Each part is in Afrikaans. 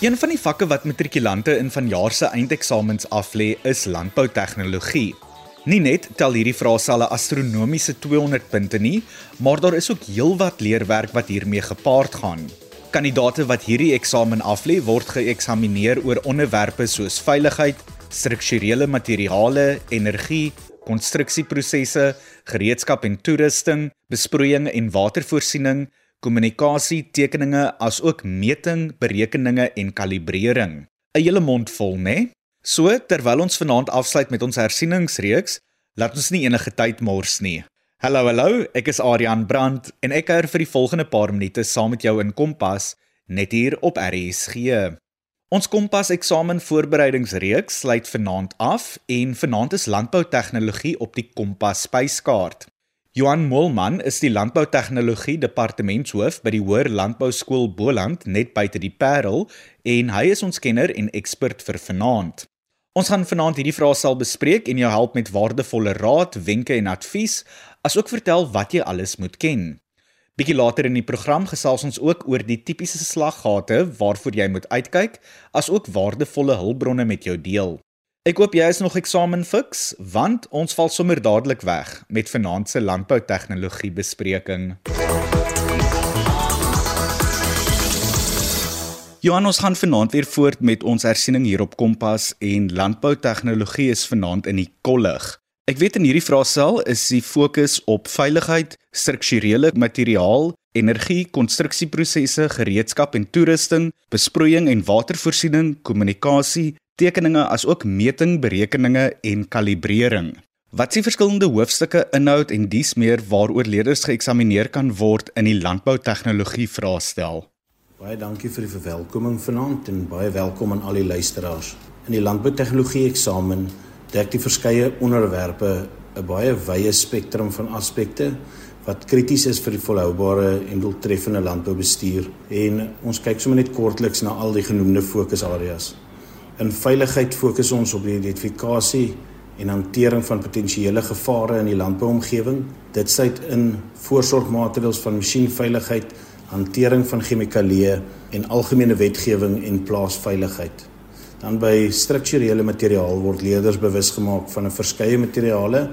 Een van die vakke wat matrikulante in vanjaar se eindeksamens aflê, is landboutegnologie. Nie net tel hierdie vraestelle astronomiese 200 punte nie, maar daar is ook heelwat leerwerk wat hiermee gepaard gaan. Kandidate wat hierdie eksamen aflê, word geëksamineer oor onderwerpe soos veiligheid, strukturele materiale, energie, konstruksieprosesse, gereedskap en toerusting, besproeiing en watervoorsiening, kommunikasie, tekeninge asook meting, berekeninge en kalibrering. 'n Hele mond vol, né? Nee? So, terwyl ons vanaand afsluit met ons hersieningsreeks, laat ons nie enige tyd mors nie. Hallo, hallo, ek is Adrian Brandt en ek kuier vir die volgende paar minute saam met jou in Kompas net hier op RSG. Ons Kompas eksamen voorbereidingsreeks sluit vanaand af en vanaand is landboutegnologie op die Kompas spyskaart. Johan Molman is die landboutegnologie departementshoof by die Hoër Landbou Skool Boland net buite die Parel en hy is ons kenner en ekspert vir vanaand. Ons gaan vanaand hierdie vrae sal bespreek en jou help met waardevolle raad, wenke en advies, asook vertel wat jy alles moet ken. Bietjie later in die program gesels ons ook oor die tipiese slaggate waarvoor jy moet uitkyk, asook waardevolle hulpbronne met jou deel. Ek hoop jy is nog eksamen fiks, want ons val sommer dadelik weg met vanaand se landboutegnologie bespreking. Johan, ons gaan vanaand weer voort met ons hersiening hier op Kompas en landboutegnologie is vanaand in die kollig. Ek weet in hierdie vraestel is die fokus op veiligheid, strukturele materiaal, energie, konstruksieprosesse, gereedskap en toerusting, besproeiing en watervoorsiening, kommunikasie, tekeninge asook meting, berekeninge en kalibrering. Wat s'ie verskillende hoofstukke inhoud en dies meer waaroor leerders geëksamineer kan word in die landboutegnologie vraestel? Baie dankie vir die verwelkoming vanaand en baie welkom aan al die luisteraars. In die landboutegnologie eksamen dek die verskeie onderwerpe 'n baie wye spektrum van aspekte wat krities is vir die volhoubare en doeltreffende landboubestuur en ons kyk sommer net kortliks na al die genoemde fokusareas. In veiligheid fokus ons op die identifikasie en hantering van potensiële gevare in die landbouomgewing. Dit sluit in voorsorgmaatreëls van masjienveiligheid, hantering van chemikalieë en algemene wetgewing en plaasveiligheid. Dan by strukturele materiaal word leerders bewus gemaak van 'n verskeie materiale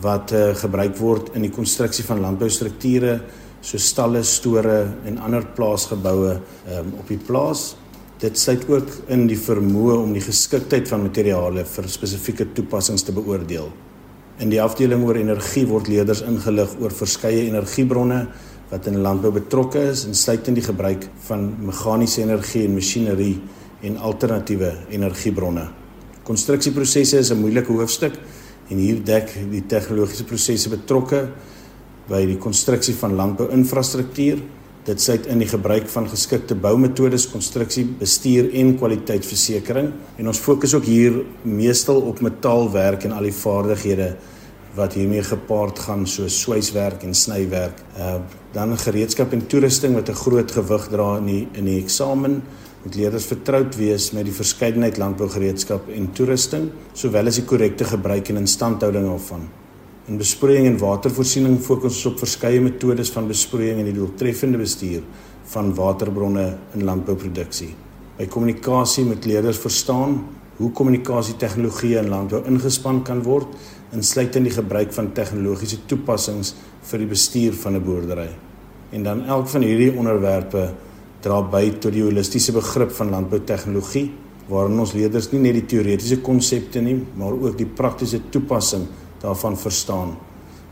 wat uh, gebruik word in die konstruksie van landboustrukture soos stalle, store en ander plaasgeboue um, op die plaas Dit sluit ook in die vermoë om die geskiktheid van materiale vir spesifieke toepassings te beoordeel. In die afdeling oor energie word leerders ingelig oor verskeie energiebronne wat in landbou betrokke is en sluit in die gebruik van meganiese energie en masjinerie en alternatiewe energiebronne. Konstruksieprosesse is 'n moeilike hoofstuk en hier dek die tegnologiese prosesse betrokke by die konstruksie van landbouinfrastruktuur Dit sluit in die gebruik van geskikte boumetodes, konstruksie, bestuur en kwaliteitsversekering en ons fokus ook hier meestal op metaalwerk en al die vaardighede wat hiermee gepaard gaan soos swyswerk en snywerk. Uh dan gereedskap en toerusting wat 'n groot gewig dra in die in die eksamen. Moet leerders vertroud wees met die verskeidenheid landbougereedskap en toerusting, sowel as die korrekte gebruik en instandhouding daarvan. In besproeiing en watervoorsiening fokus ons op verskeie metodes van besproeiing en die doeltreffende bestuur van waterbronne in landbouproduksie. By kommunikasie moet leerders verstaan hoe kommunikasietegnologie in landbou ingespan kan word, insluitend die gebruik van tegnologiese toepassings vir die bestuur van 'n boerdery. En dan elk van hierdie onderwerpe dra by tot die holistiese begrip van landboutegnologie waarin ons leerders nie net die teoretiese konsepte nie, maar ook die praktiese toepassing daarvan verstaan.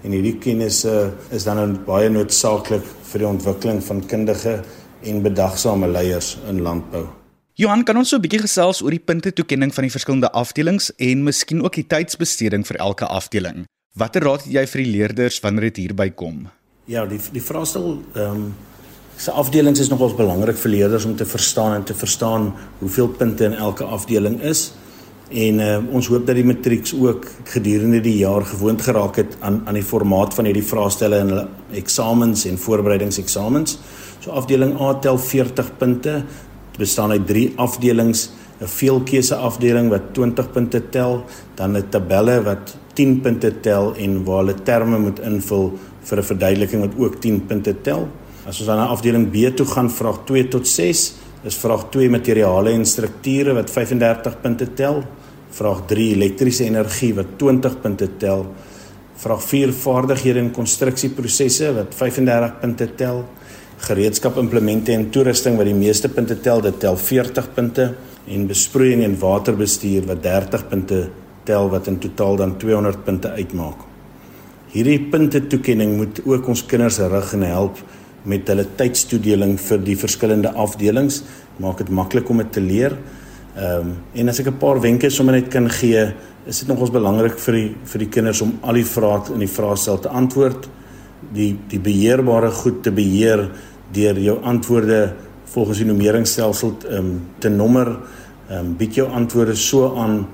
En hierdie kennis is dan baie noodsaaklik vir die ontwikkeling van kundige en bedagsame leiers in landbou. Johan, kan ons so 'n bietjie gesels oor die punte toekenning van die verskillende afdelings en miskien ook die tydsbesteding vir elke afdeling? Watter raad het jy vir die leerders wanneer dit hierby kom? Ja, die die vraestel ehm um, se afdelings is nogals belangrik vir leerders om te verstaan en te verstaan hoeveel punte in elke afdeling is. En uh, ons hoop dat die matrieks ook gedurende die jaar gewoond geraak het aan aan die formaat van hierdie vraestelle in hulle eksamens en voorbereidingseksamens. So afdeling A tel 40 punte, bestaan uit 3 afdelings, 'n veelkeuse afdeling wat 20 punte tel, dan 'n tabelle wat 10 punte tel en waar hulle terme moet invul vir 'n verduideliking wat ook 10 punte tel. As ons dan na afdeling B toe gaan, vraag 2 tot 6 is vraag 2 materiale en strukture wat 35 punte tel. Vraag 3 elektriese energie wat 20 punte tel. Vraag 4 vaardighede in konstruksieprosesse wat 35 punte tel. Gereedskap, implemente en toerusting wat die meeste punte tel, dit tel 40 punte en besproeiing en waterbestuur wat 30 punte tel wat in totaal dan 200 punte uitmaak. Hierdie punte toekenning moet ook ons kinders rig en help met hulle tydstoedeling vir die verskillende afdelings, maak dit maklik om dit te leer. Ehm um, en as ek 'n paar wenke sommer net kan gee, is dit nogals belangrik vir die vir die kinders om al die vrae in die vraestel te antwoord, die die beheerbare goed te beheer deur jou antwoorde volgens die nummeringsstelsel um, te nommer, ehm um, bied jou antwoorde so aan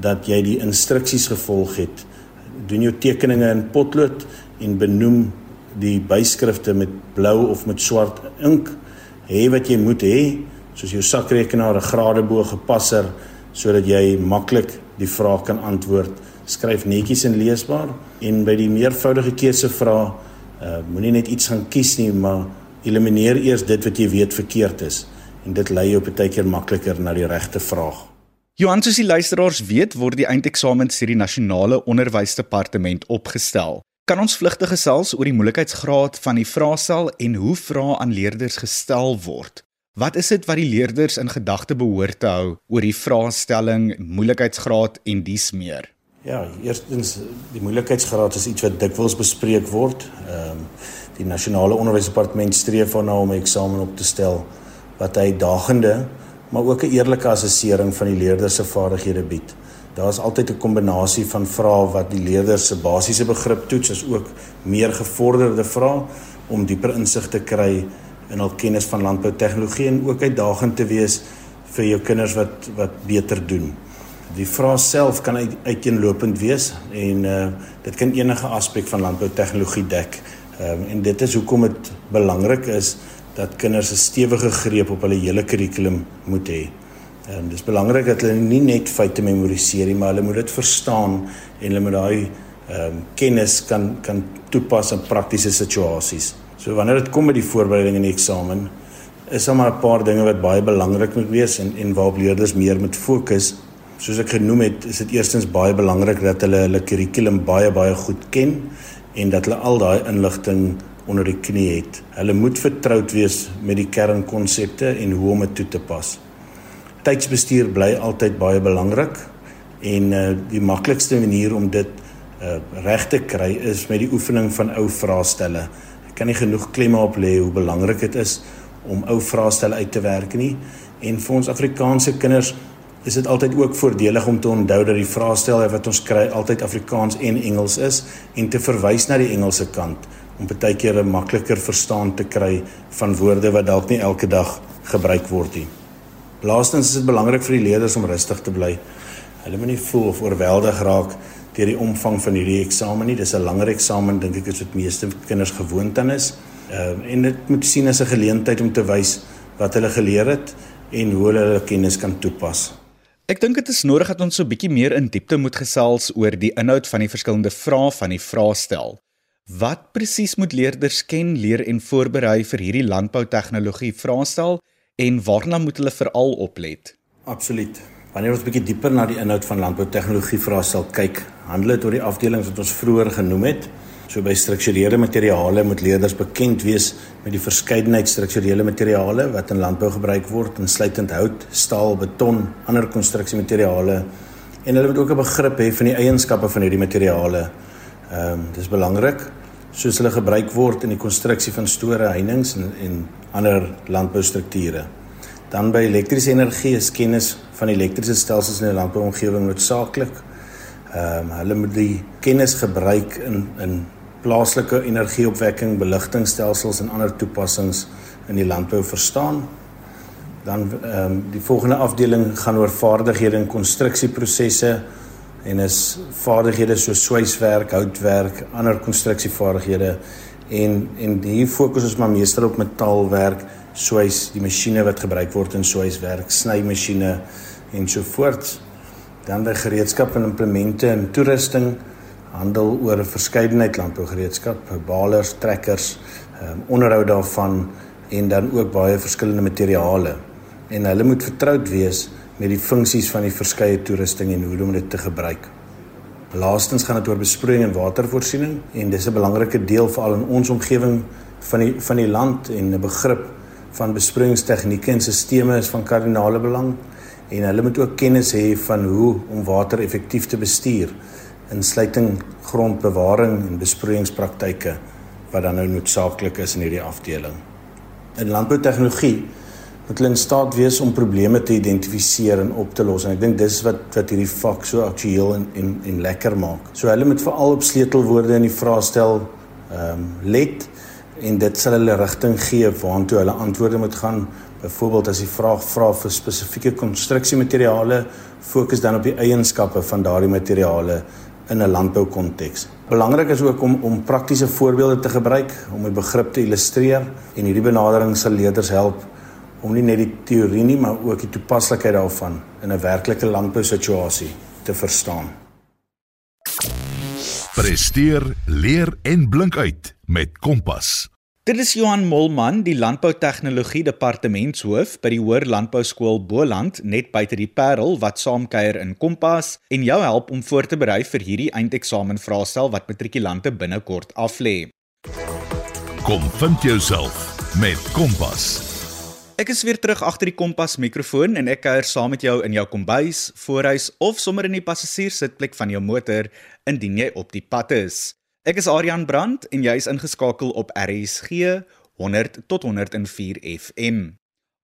dat jy die instruksies gevolg het. Doen jou tekeninge in potlood en benoem die byskrifte met blou of met swart ink hê wat jy moet hê soos jou sakrekenaar 'n gradeboog gepasser sodat jy maklik die vraag kan antwoord. Skryf netjies en leesbaar en by die meervoudige keuse vra uh, moenie net iets gaan kies nie maar elimineer eers dit wat jy weet verkeerd is en dit lei jou baie keer makliker na die regte vraag. Johan soos die luisteraars weet word die eindeksamens deur die nasionale onderwysdepartement opgestel. Kan ons vlugtig gesels oor die moeilikheidsgraad van die vraestel en hoe vrae aan leerders gestel word? Wat is dit wat die leerders in gedagte behoort te hou oor die vraestelling, moeilikheidsgraad en dies meer? Ja, eerstens die moeilikheidsgraad is iets wat dikwels bespreek word. Ehm um, die nasionale onderwysdepartement streef daarna om 'n eksamen op te stel wat uitdagende, maar ook 'n eerlike assessering van die leerders se vaardighede bied. Daar is altyd 'n kombinasie van vrae wat die leerders se basiese begrip toets, is ook meer gevorderde vrae om dieper insig te kry in hul kennis van landboutegnologie en ook uitdagend te wees vir jou kinders wat wat beter doen. Die vrae self kan uit, uiteenlopend wees en uh dit kan enige aspek van landboutegnologie dek. Ehm um, en dit is hoekom dit belangrik is dat kinders 'n stewige greep op hulle hele kurrikulum moet hê. Ehm um, dis belangrik dat hulle nie net feite memoriseer nie, maar hulle moet dit verstaan en hulle moet daai ehm um, kennis kan kan toepas in praktiese situasies. So wanneer dit kom by die voorbereiding in die eksamen, is daar maar 'n paar dinge wat baie belangrik moet wees en en waarop leerders meer moet fokus. Soos ek genoem het, is dit eerstens baie belangrik dat hulle hulle kurrikulum baie baie goed ken en dat hulle al daai inligting onder die knie het. Hulle moet vertroud wees met die kernkonsepte en hoe om dit toe te pas tydsbestuur bly altyd baie belangrik en uh, die maklikste manier om dit uh, reg te kry is met die oefening van ou vraestelle. Kan nie genoeg klem op lê hoe belangrik dit is om ou vraestelle uit te werk nie en vir ons Afrikaanse kinders is dit altyd ook voordelig om te onthou dat die vraestel wat ons kry altyd Afrikaans en Engels is en te verwys na die Engelse kant om baie keer 'n makliker verstaan te kry van woorde wat dalk nie elke dag gebruik word nie. Laastens is dit belangrik vir die leerders om rustig te bly. Hulle moet nie voel of oorweldig raak deur die omvang van hierdie eksamen nie. Dis 'n langer eksamen dink ek is wat meeste kinders gewoond aan is. Ehm uh, en dit moet sien as 'n geleentheid om te wys wat hulle geleer het en hoe hulle hulle kennis kan toepas. Ek dink dit is nodig dat ons so 'n bietjie meer in diepte moet gesels oor die inhoud van die verskillende vrae van die vraestel. Wat presies moet leerders ken, leer en voorberei vir hierdie landboutegnologie vraestel en waarna moet hulle veral oplet? Absoluut. Wanneer ons 'n bietjie dieper na die inhoud van landboutegnologie vraestel kyk, handel dit oor die afdelings wat ons vroeër genoem het. So by strukturele materiale moet leerders bekend wees met die verskeidenheid strukturele materiale wat in landbou gebruik word, insluitend hout, staal, beton, ander konstruksiemateriale en hulle moet ook 'n begrip hê van die eienskappe van hierdie materiale. Ehm um, dis belangrik soos hulle gebruik word in die konstruksie van store, heininge en en ander landboustrukture. Dan by elektriese energie is kennis van elektriese stelsels in 'n landbouomgewing noodsaaklik. Ehm um, hulle moet die kennis gebruik in in plaaslike energieopwekking, beligtingstelsels en ander toepassings in die landbou verstaan. Dan ehm um, die volgende afdeling gaan oor vaardighede in konstruksieprosesse en is vaardighede soos swyswerk, houtwerk, ander konstruksievaardighede en en hier fokus ons maar meestal op metaalwerk, swys, die masjiene wat gebruik word in swyswerk, snymasjiene en so voort. Dan die gereedskap en implemente en toerusting handel oor 'n verskeidenheid landbougereedskap, balers, trekkers, um, onderhoud daarvan en dan ook baie verskillende materiale. en hulle moet vertroud wees met die funksies van die verskeie toerusting en hoe om dit te gebruik. Laastens gaan dit oor besproeiing en watervoorsiening en dis 'n belangrike deel veral in ons omgewing van die van die land en 'n begrip van besproeiingstegnieke en stelsels is van kardinale belang en hulle moet ook kennis hê van hoe om water effektief te bestuur insluiting grondbewaring en besproeiingspraktyke wat dan nou noodsaaklik is in hierdie afdeling. In landboutegnologie moet hulle in staat wees om probleme te identifiseer en op te los en ek dink dis wat wat hierdie vak so aktueel en en en lekker maak. So hulle moet veral op sleutelwoorde in die vraestel ehm um, let en dit sal hulle rigting gee waartoe hulle antwoorde moet gaan. Byvoorbeeld as die vraag vra vir spesifieke konstruksiemateriale, fokus dan op die eienskappe van daardie materiale in 'n landboukonteks. Belangrik is ook om om praktiese voorbeelde te gebruik om 'n begrip te illustreer en hierdie benadering sal leerders help om nie net die teorie nie, maar ook die toepaslikheid daarvan in 'n werklike landbousituasie te verstaan. Presteer, leer en blink uit met Kompas. Dit is Johan Molman, die landboutegnologie departementshoof by die Hoër Landbouskool Boland net buite die Parel wat saamkuier in Kompas en jou help om voor te berei vir hierdie eindeksamen vraestel wat matrikulante binnekort aflê. Kom vind jouself met Kompas. Ek is weer terug agter die Kompas mikrofoon en ek kuier saam met jou in jou kombuis, voorhuis of sommer in die passasierssitplek van jou motor indien jy op die pad is. Ek is Aryan Brandt en jy is ingeskakel op RSG 100 tot 104 FM.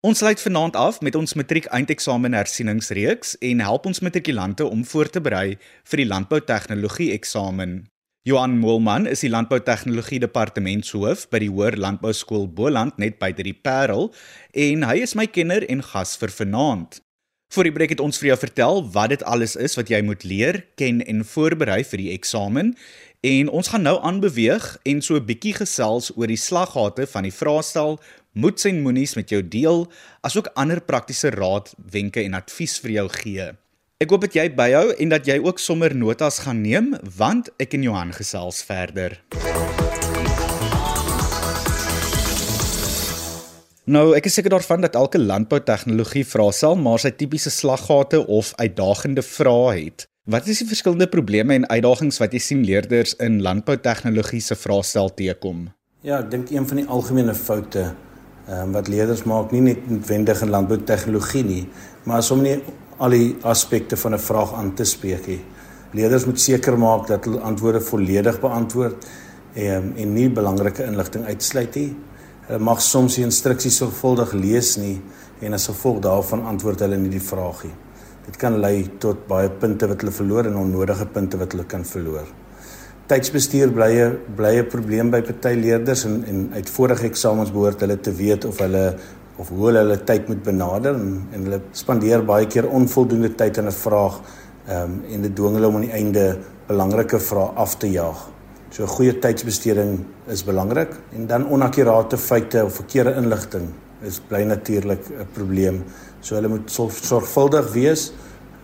Ons sluit vanaand af met ons matriek eindeksamen hersieningsreeks en help ons matrikulante om voor te berei vir die landboutegnologie eksamen. Johan Moelman is die landboutegnologie departementshoof by die Hoër Landbouskool Boland net buite die Parel en hy is my kenner en gas vir vanaand. Voor die breek het ons vir jou vertel wat dit alles is wat jy moet leer, ken en voorberei vir die eksamen En ons gaan nou aanbeweeg en so 'n bietjie gesels oor die slaggate van die vraestel, moets en moenies met jou deel, asook ander praktiese raad, wenke en advies vir jou gee. Ek hoop dat jy byhou en dat jy ook sommer notas gaan neem want ek en Johan gesels verder. Nou, ek is seker daarvan dat elke landboutegnologie vraestel maar sy tipiese slaggate of uitdagende vrae het. Wat is die verskillende probleme en uitdagings wat jy sien leerders in landboutegnologie se vraestel teekom? Ja, ek dink een van die algemene foute um, wat leerders maak nie net noodwendig in landboutegnologie nie, maar as om nie al die aspekte van 'n vraag aan te spreek nie. Leerders moet seker maak dat hulle antwoorde volledig beantwoord ehm um, en nie belangrike inligting uitsluit nie. Hulle mag soms die instruksies sorgvuldig lees nie en as gevolg daarvan antwoord hulle nie die vraag nie. Dit kan lei tot baie punte wat hulle verloor en onnodige punte wat hulle kan verloor. Tydsbestuur bly 'n bly 'n probleem by party leerders en en uit vorige eksamens behoort hulle te weet of hulle of hoe hulle hulle tyd moet benader en, en hulle spandeer baie keer onvoldoende tyd aan 'n vraag ehm um, en dit dwing hulle om aan die einde belangrike vrae af te jaag. So goeie tydsbesteding is belangrik en dan onakkurate feite of verkeerde inligting is bly natuurlik 'n probleem So hulle moet sorgvuldig wees.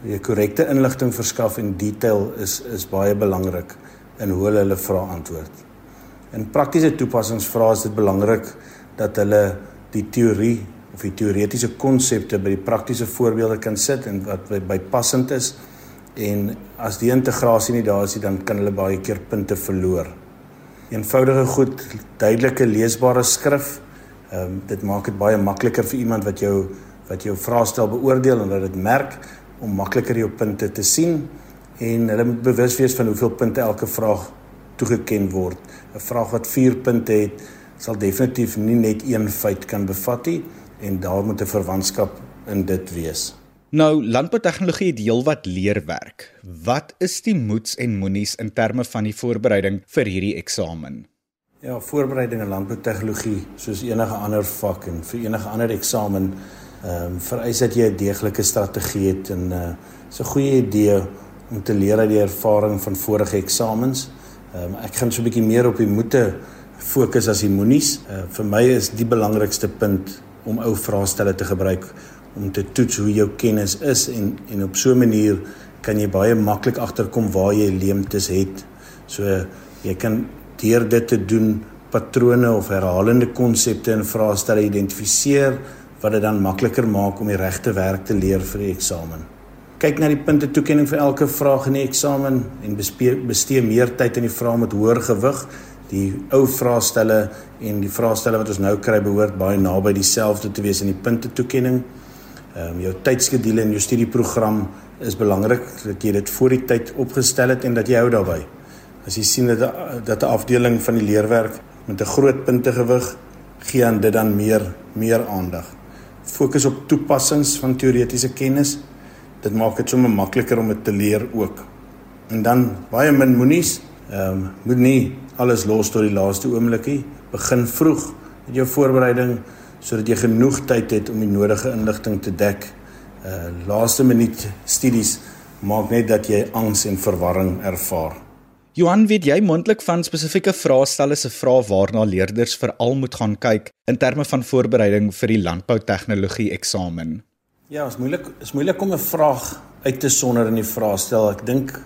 Die korrekte inligting verskaf en detail is is baie belangrik in hoe hulle hulle vrae antwoord. In praktiese toepassingsvrae is dit belangrik dat hulle die teorie of die teoretiese konsepte by die praktiese voorbeelde kan sit en wat bypassend is en as die integrasie nie daar is nie dan kan hulle baie keer punte verloor. Eenvoudige goed, duidelike leesbare skrif. Ehm um, dit maak dit baie makliker vir iemand wat jou wat jou vraestel beoordeel en dat dit merk om makliker jou punte te sien en hulle moet bewus wees van hoeveel punte elke vraag toegeken word. 'n Vraag wat 4 punte het, sal definitief nie net een feit kan bevat nie en daar moet 'n verwantskap in dit wees. Nou, landboutegnologie het heelwat leerwerk. Wat is die moets en moenies in terme van die voorbereiding vir hierdie eksamen? Ja, voorbereiding in landboutegnologie, soos enige ander vak en vir enige ander eksamen, ehm um, vereis dat jy 'n deeglike strategie het en 'n uh, 'n goeie idee om te leer uit die ervaring van vorige eksamens. Ehm um, ek gaan so 'n bietjie meer op die moete fokus as die moenies. Uh, vir my is die belangrikste punt om ou vraestelle te gebruik om te toets hoe jou kennis is en en op so 'n manier kan jy baie maklik agterkom waar jy leemtes het. So jy kan deur dit te doen patrone of herhalende konsepte in vraestelle identifiseer wat dit dan makliker maak om die regte werk te leer vir die eksamen. Kyk na die punte toekenning vir elke vraag in die eksamen en bestee meer tyd aan die vrae met hoër gewig. Die ou vraestelle en die vraestelle wat ons nou kry behoort baie naby dieselfde te wees in die punte toekenning. Ehm um, jou tydskedule en jou studieprogram is belangrik dat jy dit voor die tyd opgestel het en dat jy hou daarbey. As jy sien dat dat 'n afdeling van die leerwerk met 'n groot puntegewig gee aan dit dan meer meer aandag. Fokus op toepassings van teoretiese kennis. Dit maak dit sommer makliker om dit te leer ook. En dan baie min moenies. Ehm um, moet nie alles los tot die laaste oomblikie. Begin vroeg met jou voorbereiding sodat jy genoeg tyd het om die nodige inligting te dek. Uh laaste minuut studies maak net dat jy angs en verwarring ervaar. Johan, weet jy moontlik van spesifieke vraestelle se vrae waarna leerders veral moet gaan kyk in terme van voorbereiding vir die landboutegnologie eksamen? Ja, is moeilik, is moeilik om 'n vraag uit te sonder in die vraestel. Ek dink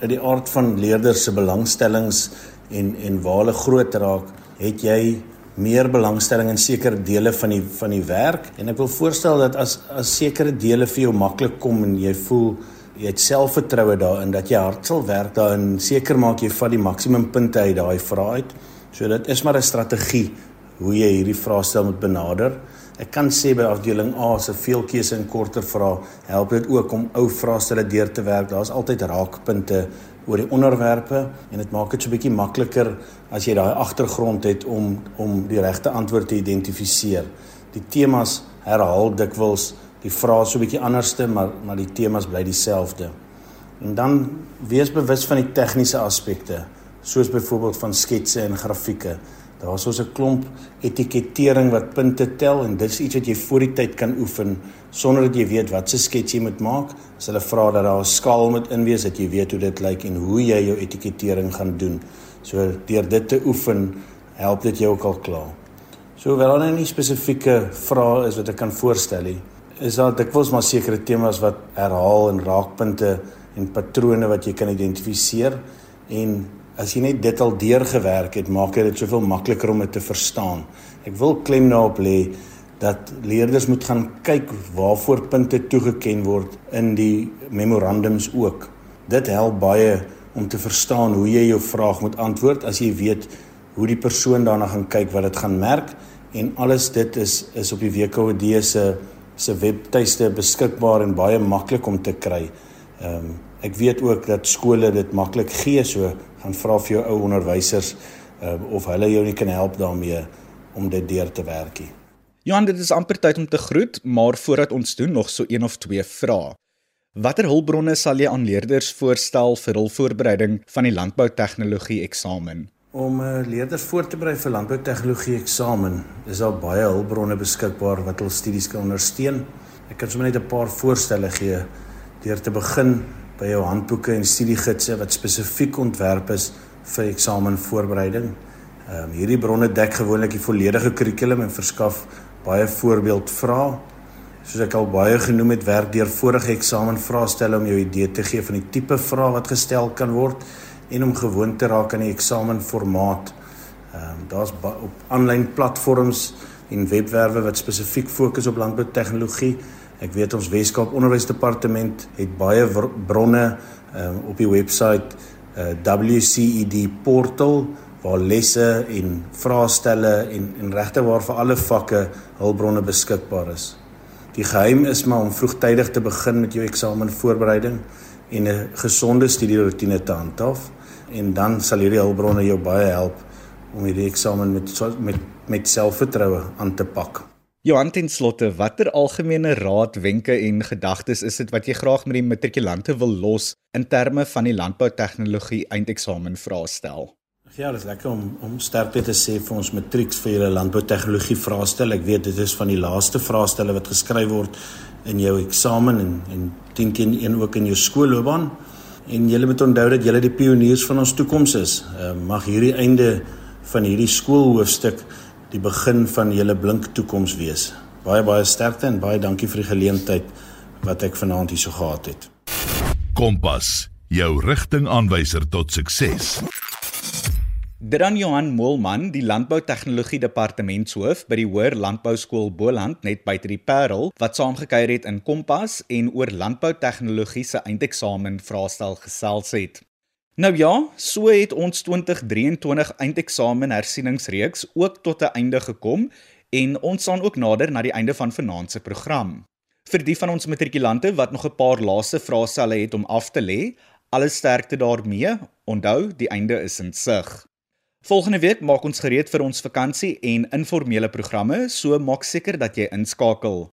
uit die aard van leerders se belangstellings en en waar hulle groot raak, het jy meer belangstelling in sekere dele van die van die werk en ek wil voorstel dat as as sekere dele vir jou maklik kom en jy voel jy het selfvertroue daarin dat jy hard sal werk daarin seker maak jy vat die maksimum punte uit daai vrae uit. So dit is maar 'n strategie hoe jy hierdie vraestel moet benader. Ek kan sê by afdeling A se veel keuse en korter vrae help dit ook om ou vraestelle deur te werk. Daar's altyd raakpunte oor die onderwerpe en dit maak dit so bietjie makliker as jy daai agtergrond het om om die regte antwoord te identifiseer. Die temas herhaal dikwels die vrae so 'n bietjie anderste, maar maar die temas bly dieselfde. En dan wees bewus van die tegniese aspekte, soos byvoorbeeld van sketse en grafieke. Daar's ons 'n klomp etikettering wat punte tel en dit is iets wat jy voor die tyd kan oefen sonder dat jy weet wat se skets jy moet maak. As hulle vra dat daar 'n skaal moet inwees, dat jy weet hoe dit lyk en hoe jy jou etikettering gaan doen. So deur dit te oefen, help dit jou ook al klaar. So wel dan nie spesifieke vrae is wat ek kan voorstel nie is daar dikwels maar sekere temas wat herhaal en raakpunte en patrone wat jy kan identifiseer en as jy net dit al deurgewerk het, maak dit soveel makliker om dit te verstaan. Ek wil klem daarop lê dat leerders moet gaan kyk waarvoor punte toegeken word in die memorandums ook. Dit help baie om te verstaan hoe jy jou vraag moet antwoord as jy weet hoe die persoon daarna gaan kyk wat dit gaan merk en alles dit is is op die WKOD se se webtuiste beskikbaar en baie maklik om te kry. Ehm um, ek weet ook dat skole dit maklik gee, so gaan vra vir jou ou onderwysers uh, of hulle jou nie kan help daarmee om dit deur te werk nie. Johan, dit is amper tyd om te groet, maar voordat ons doen nog so een of twee vrae. Watter hulpbronne sal jy aan leerders voorstel vir hul voorbereiding van die landboutegnologie eksamen? Om uh, leerders voor te berei vir landboutegnologie eksamen, is daar baie hulpbronne beskikbaar wat hul studies kan ondersteun. Ek kan sommer net 'n paar voorstelle gee deur te begin by jou handboeke en studiegidse wat spesifiek ontwerp is vir eksamenvoorbereiding. Ehm um, hierdie bronne dek gewoonlik die volledige kurrikulum en verskaf baie voorbeeldvrae. Soos ek al baie genoem het, werk deur vorige eksamenvraestelle om jou idee te gee van die tipe vrae wat gestel kan word en om gewoon te raak aan die eksamenformaat. Ehm um, daar's op aanlyn platforms en webwerwe wat spesifiek fokus op landboutegnologie. Ek weet ons Weskaap Onderwysdepartement het baie bronne ehm um, op die webwerf uh, WCED portal waar lesse en vraestelle en en regte waar vir alle vakke hulpbronne beskikbaar is. Die geheim is maar om vroegtydig te begin met jou eksamenvoorbereiding en 'n gesonde studierotine te handhaaf en dan sal hierdie hulpbronne jou baie help om hierdie eksamen met met met selfvertroue aan te pak. Johan ten slotte, watter algemene raad, wenke en gedagtes is dit wat jy graag met die matrikulante wil los in terme van die landboutegnologie eindeksamen vraestel? Ja, dit is lekker om om sterk te sê vir ons matrieks vir julle landboutegnologie vraestel. Ek weet dit is van die laaste vraestelle wat geskryf word in jou eksamen en en 10 teen 1 ook in jou skoolloopbaan. En julle moet onthou dat julle die pioniers van ons toekoms is. Uh, mag hierdie einde van hierdie skoolhoofstuk die begin van julle blink toekoms wees. Baie baie sterkte en baie dankie vir die geleentheid wat ek vanaand hierso gehad het. Kompas, jou rigtingaanwyser tot sukses. Dran Johan Moelman, die landboutegnologie departementshoof by die Hoër Landbouskool Boland net buite die Parel, wat saamgekyer het in Kompas en oor landboutegnologie se eindeksamen vraestel gesels het. Nou ja, so het ons 2023 eindeksamen hersieningsreeks ook tot 'n einde gekom en ons staan ook nader na die einde van vanaand se program. Vir die van ons matrikulante wat nog 'n paar laaste vraestelle het om af te lê, alles sterkte daarmee. Onthou, die einde is in sig. Volgende week maak ons gereed vir ons vakansie en informele programme, so maak seker dat jy inskakel.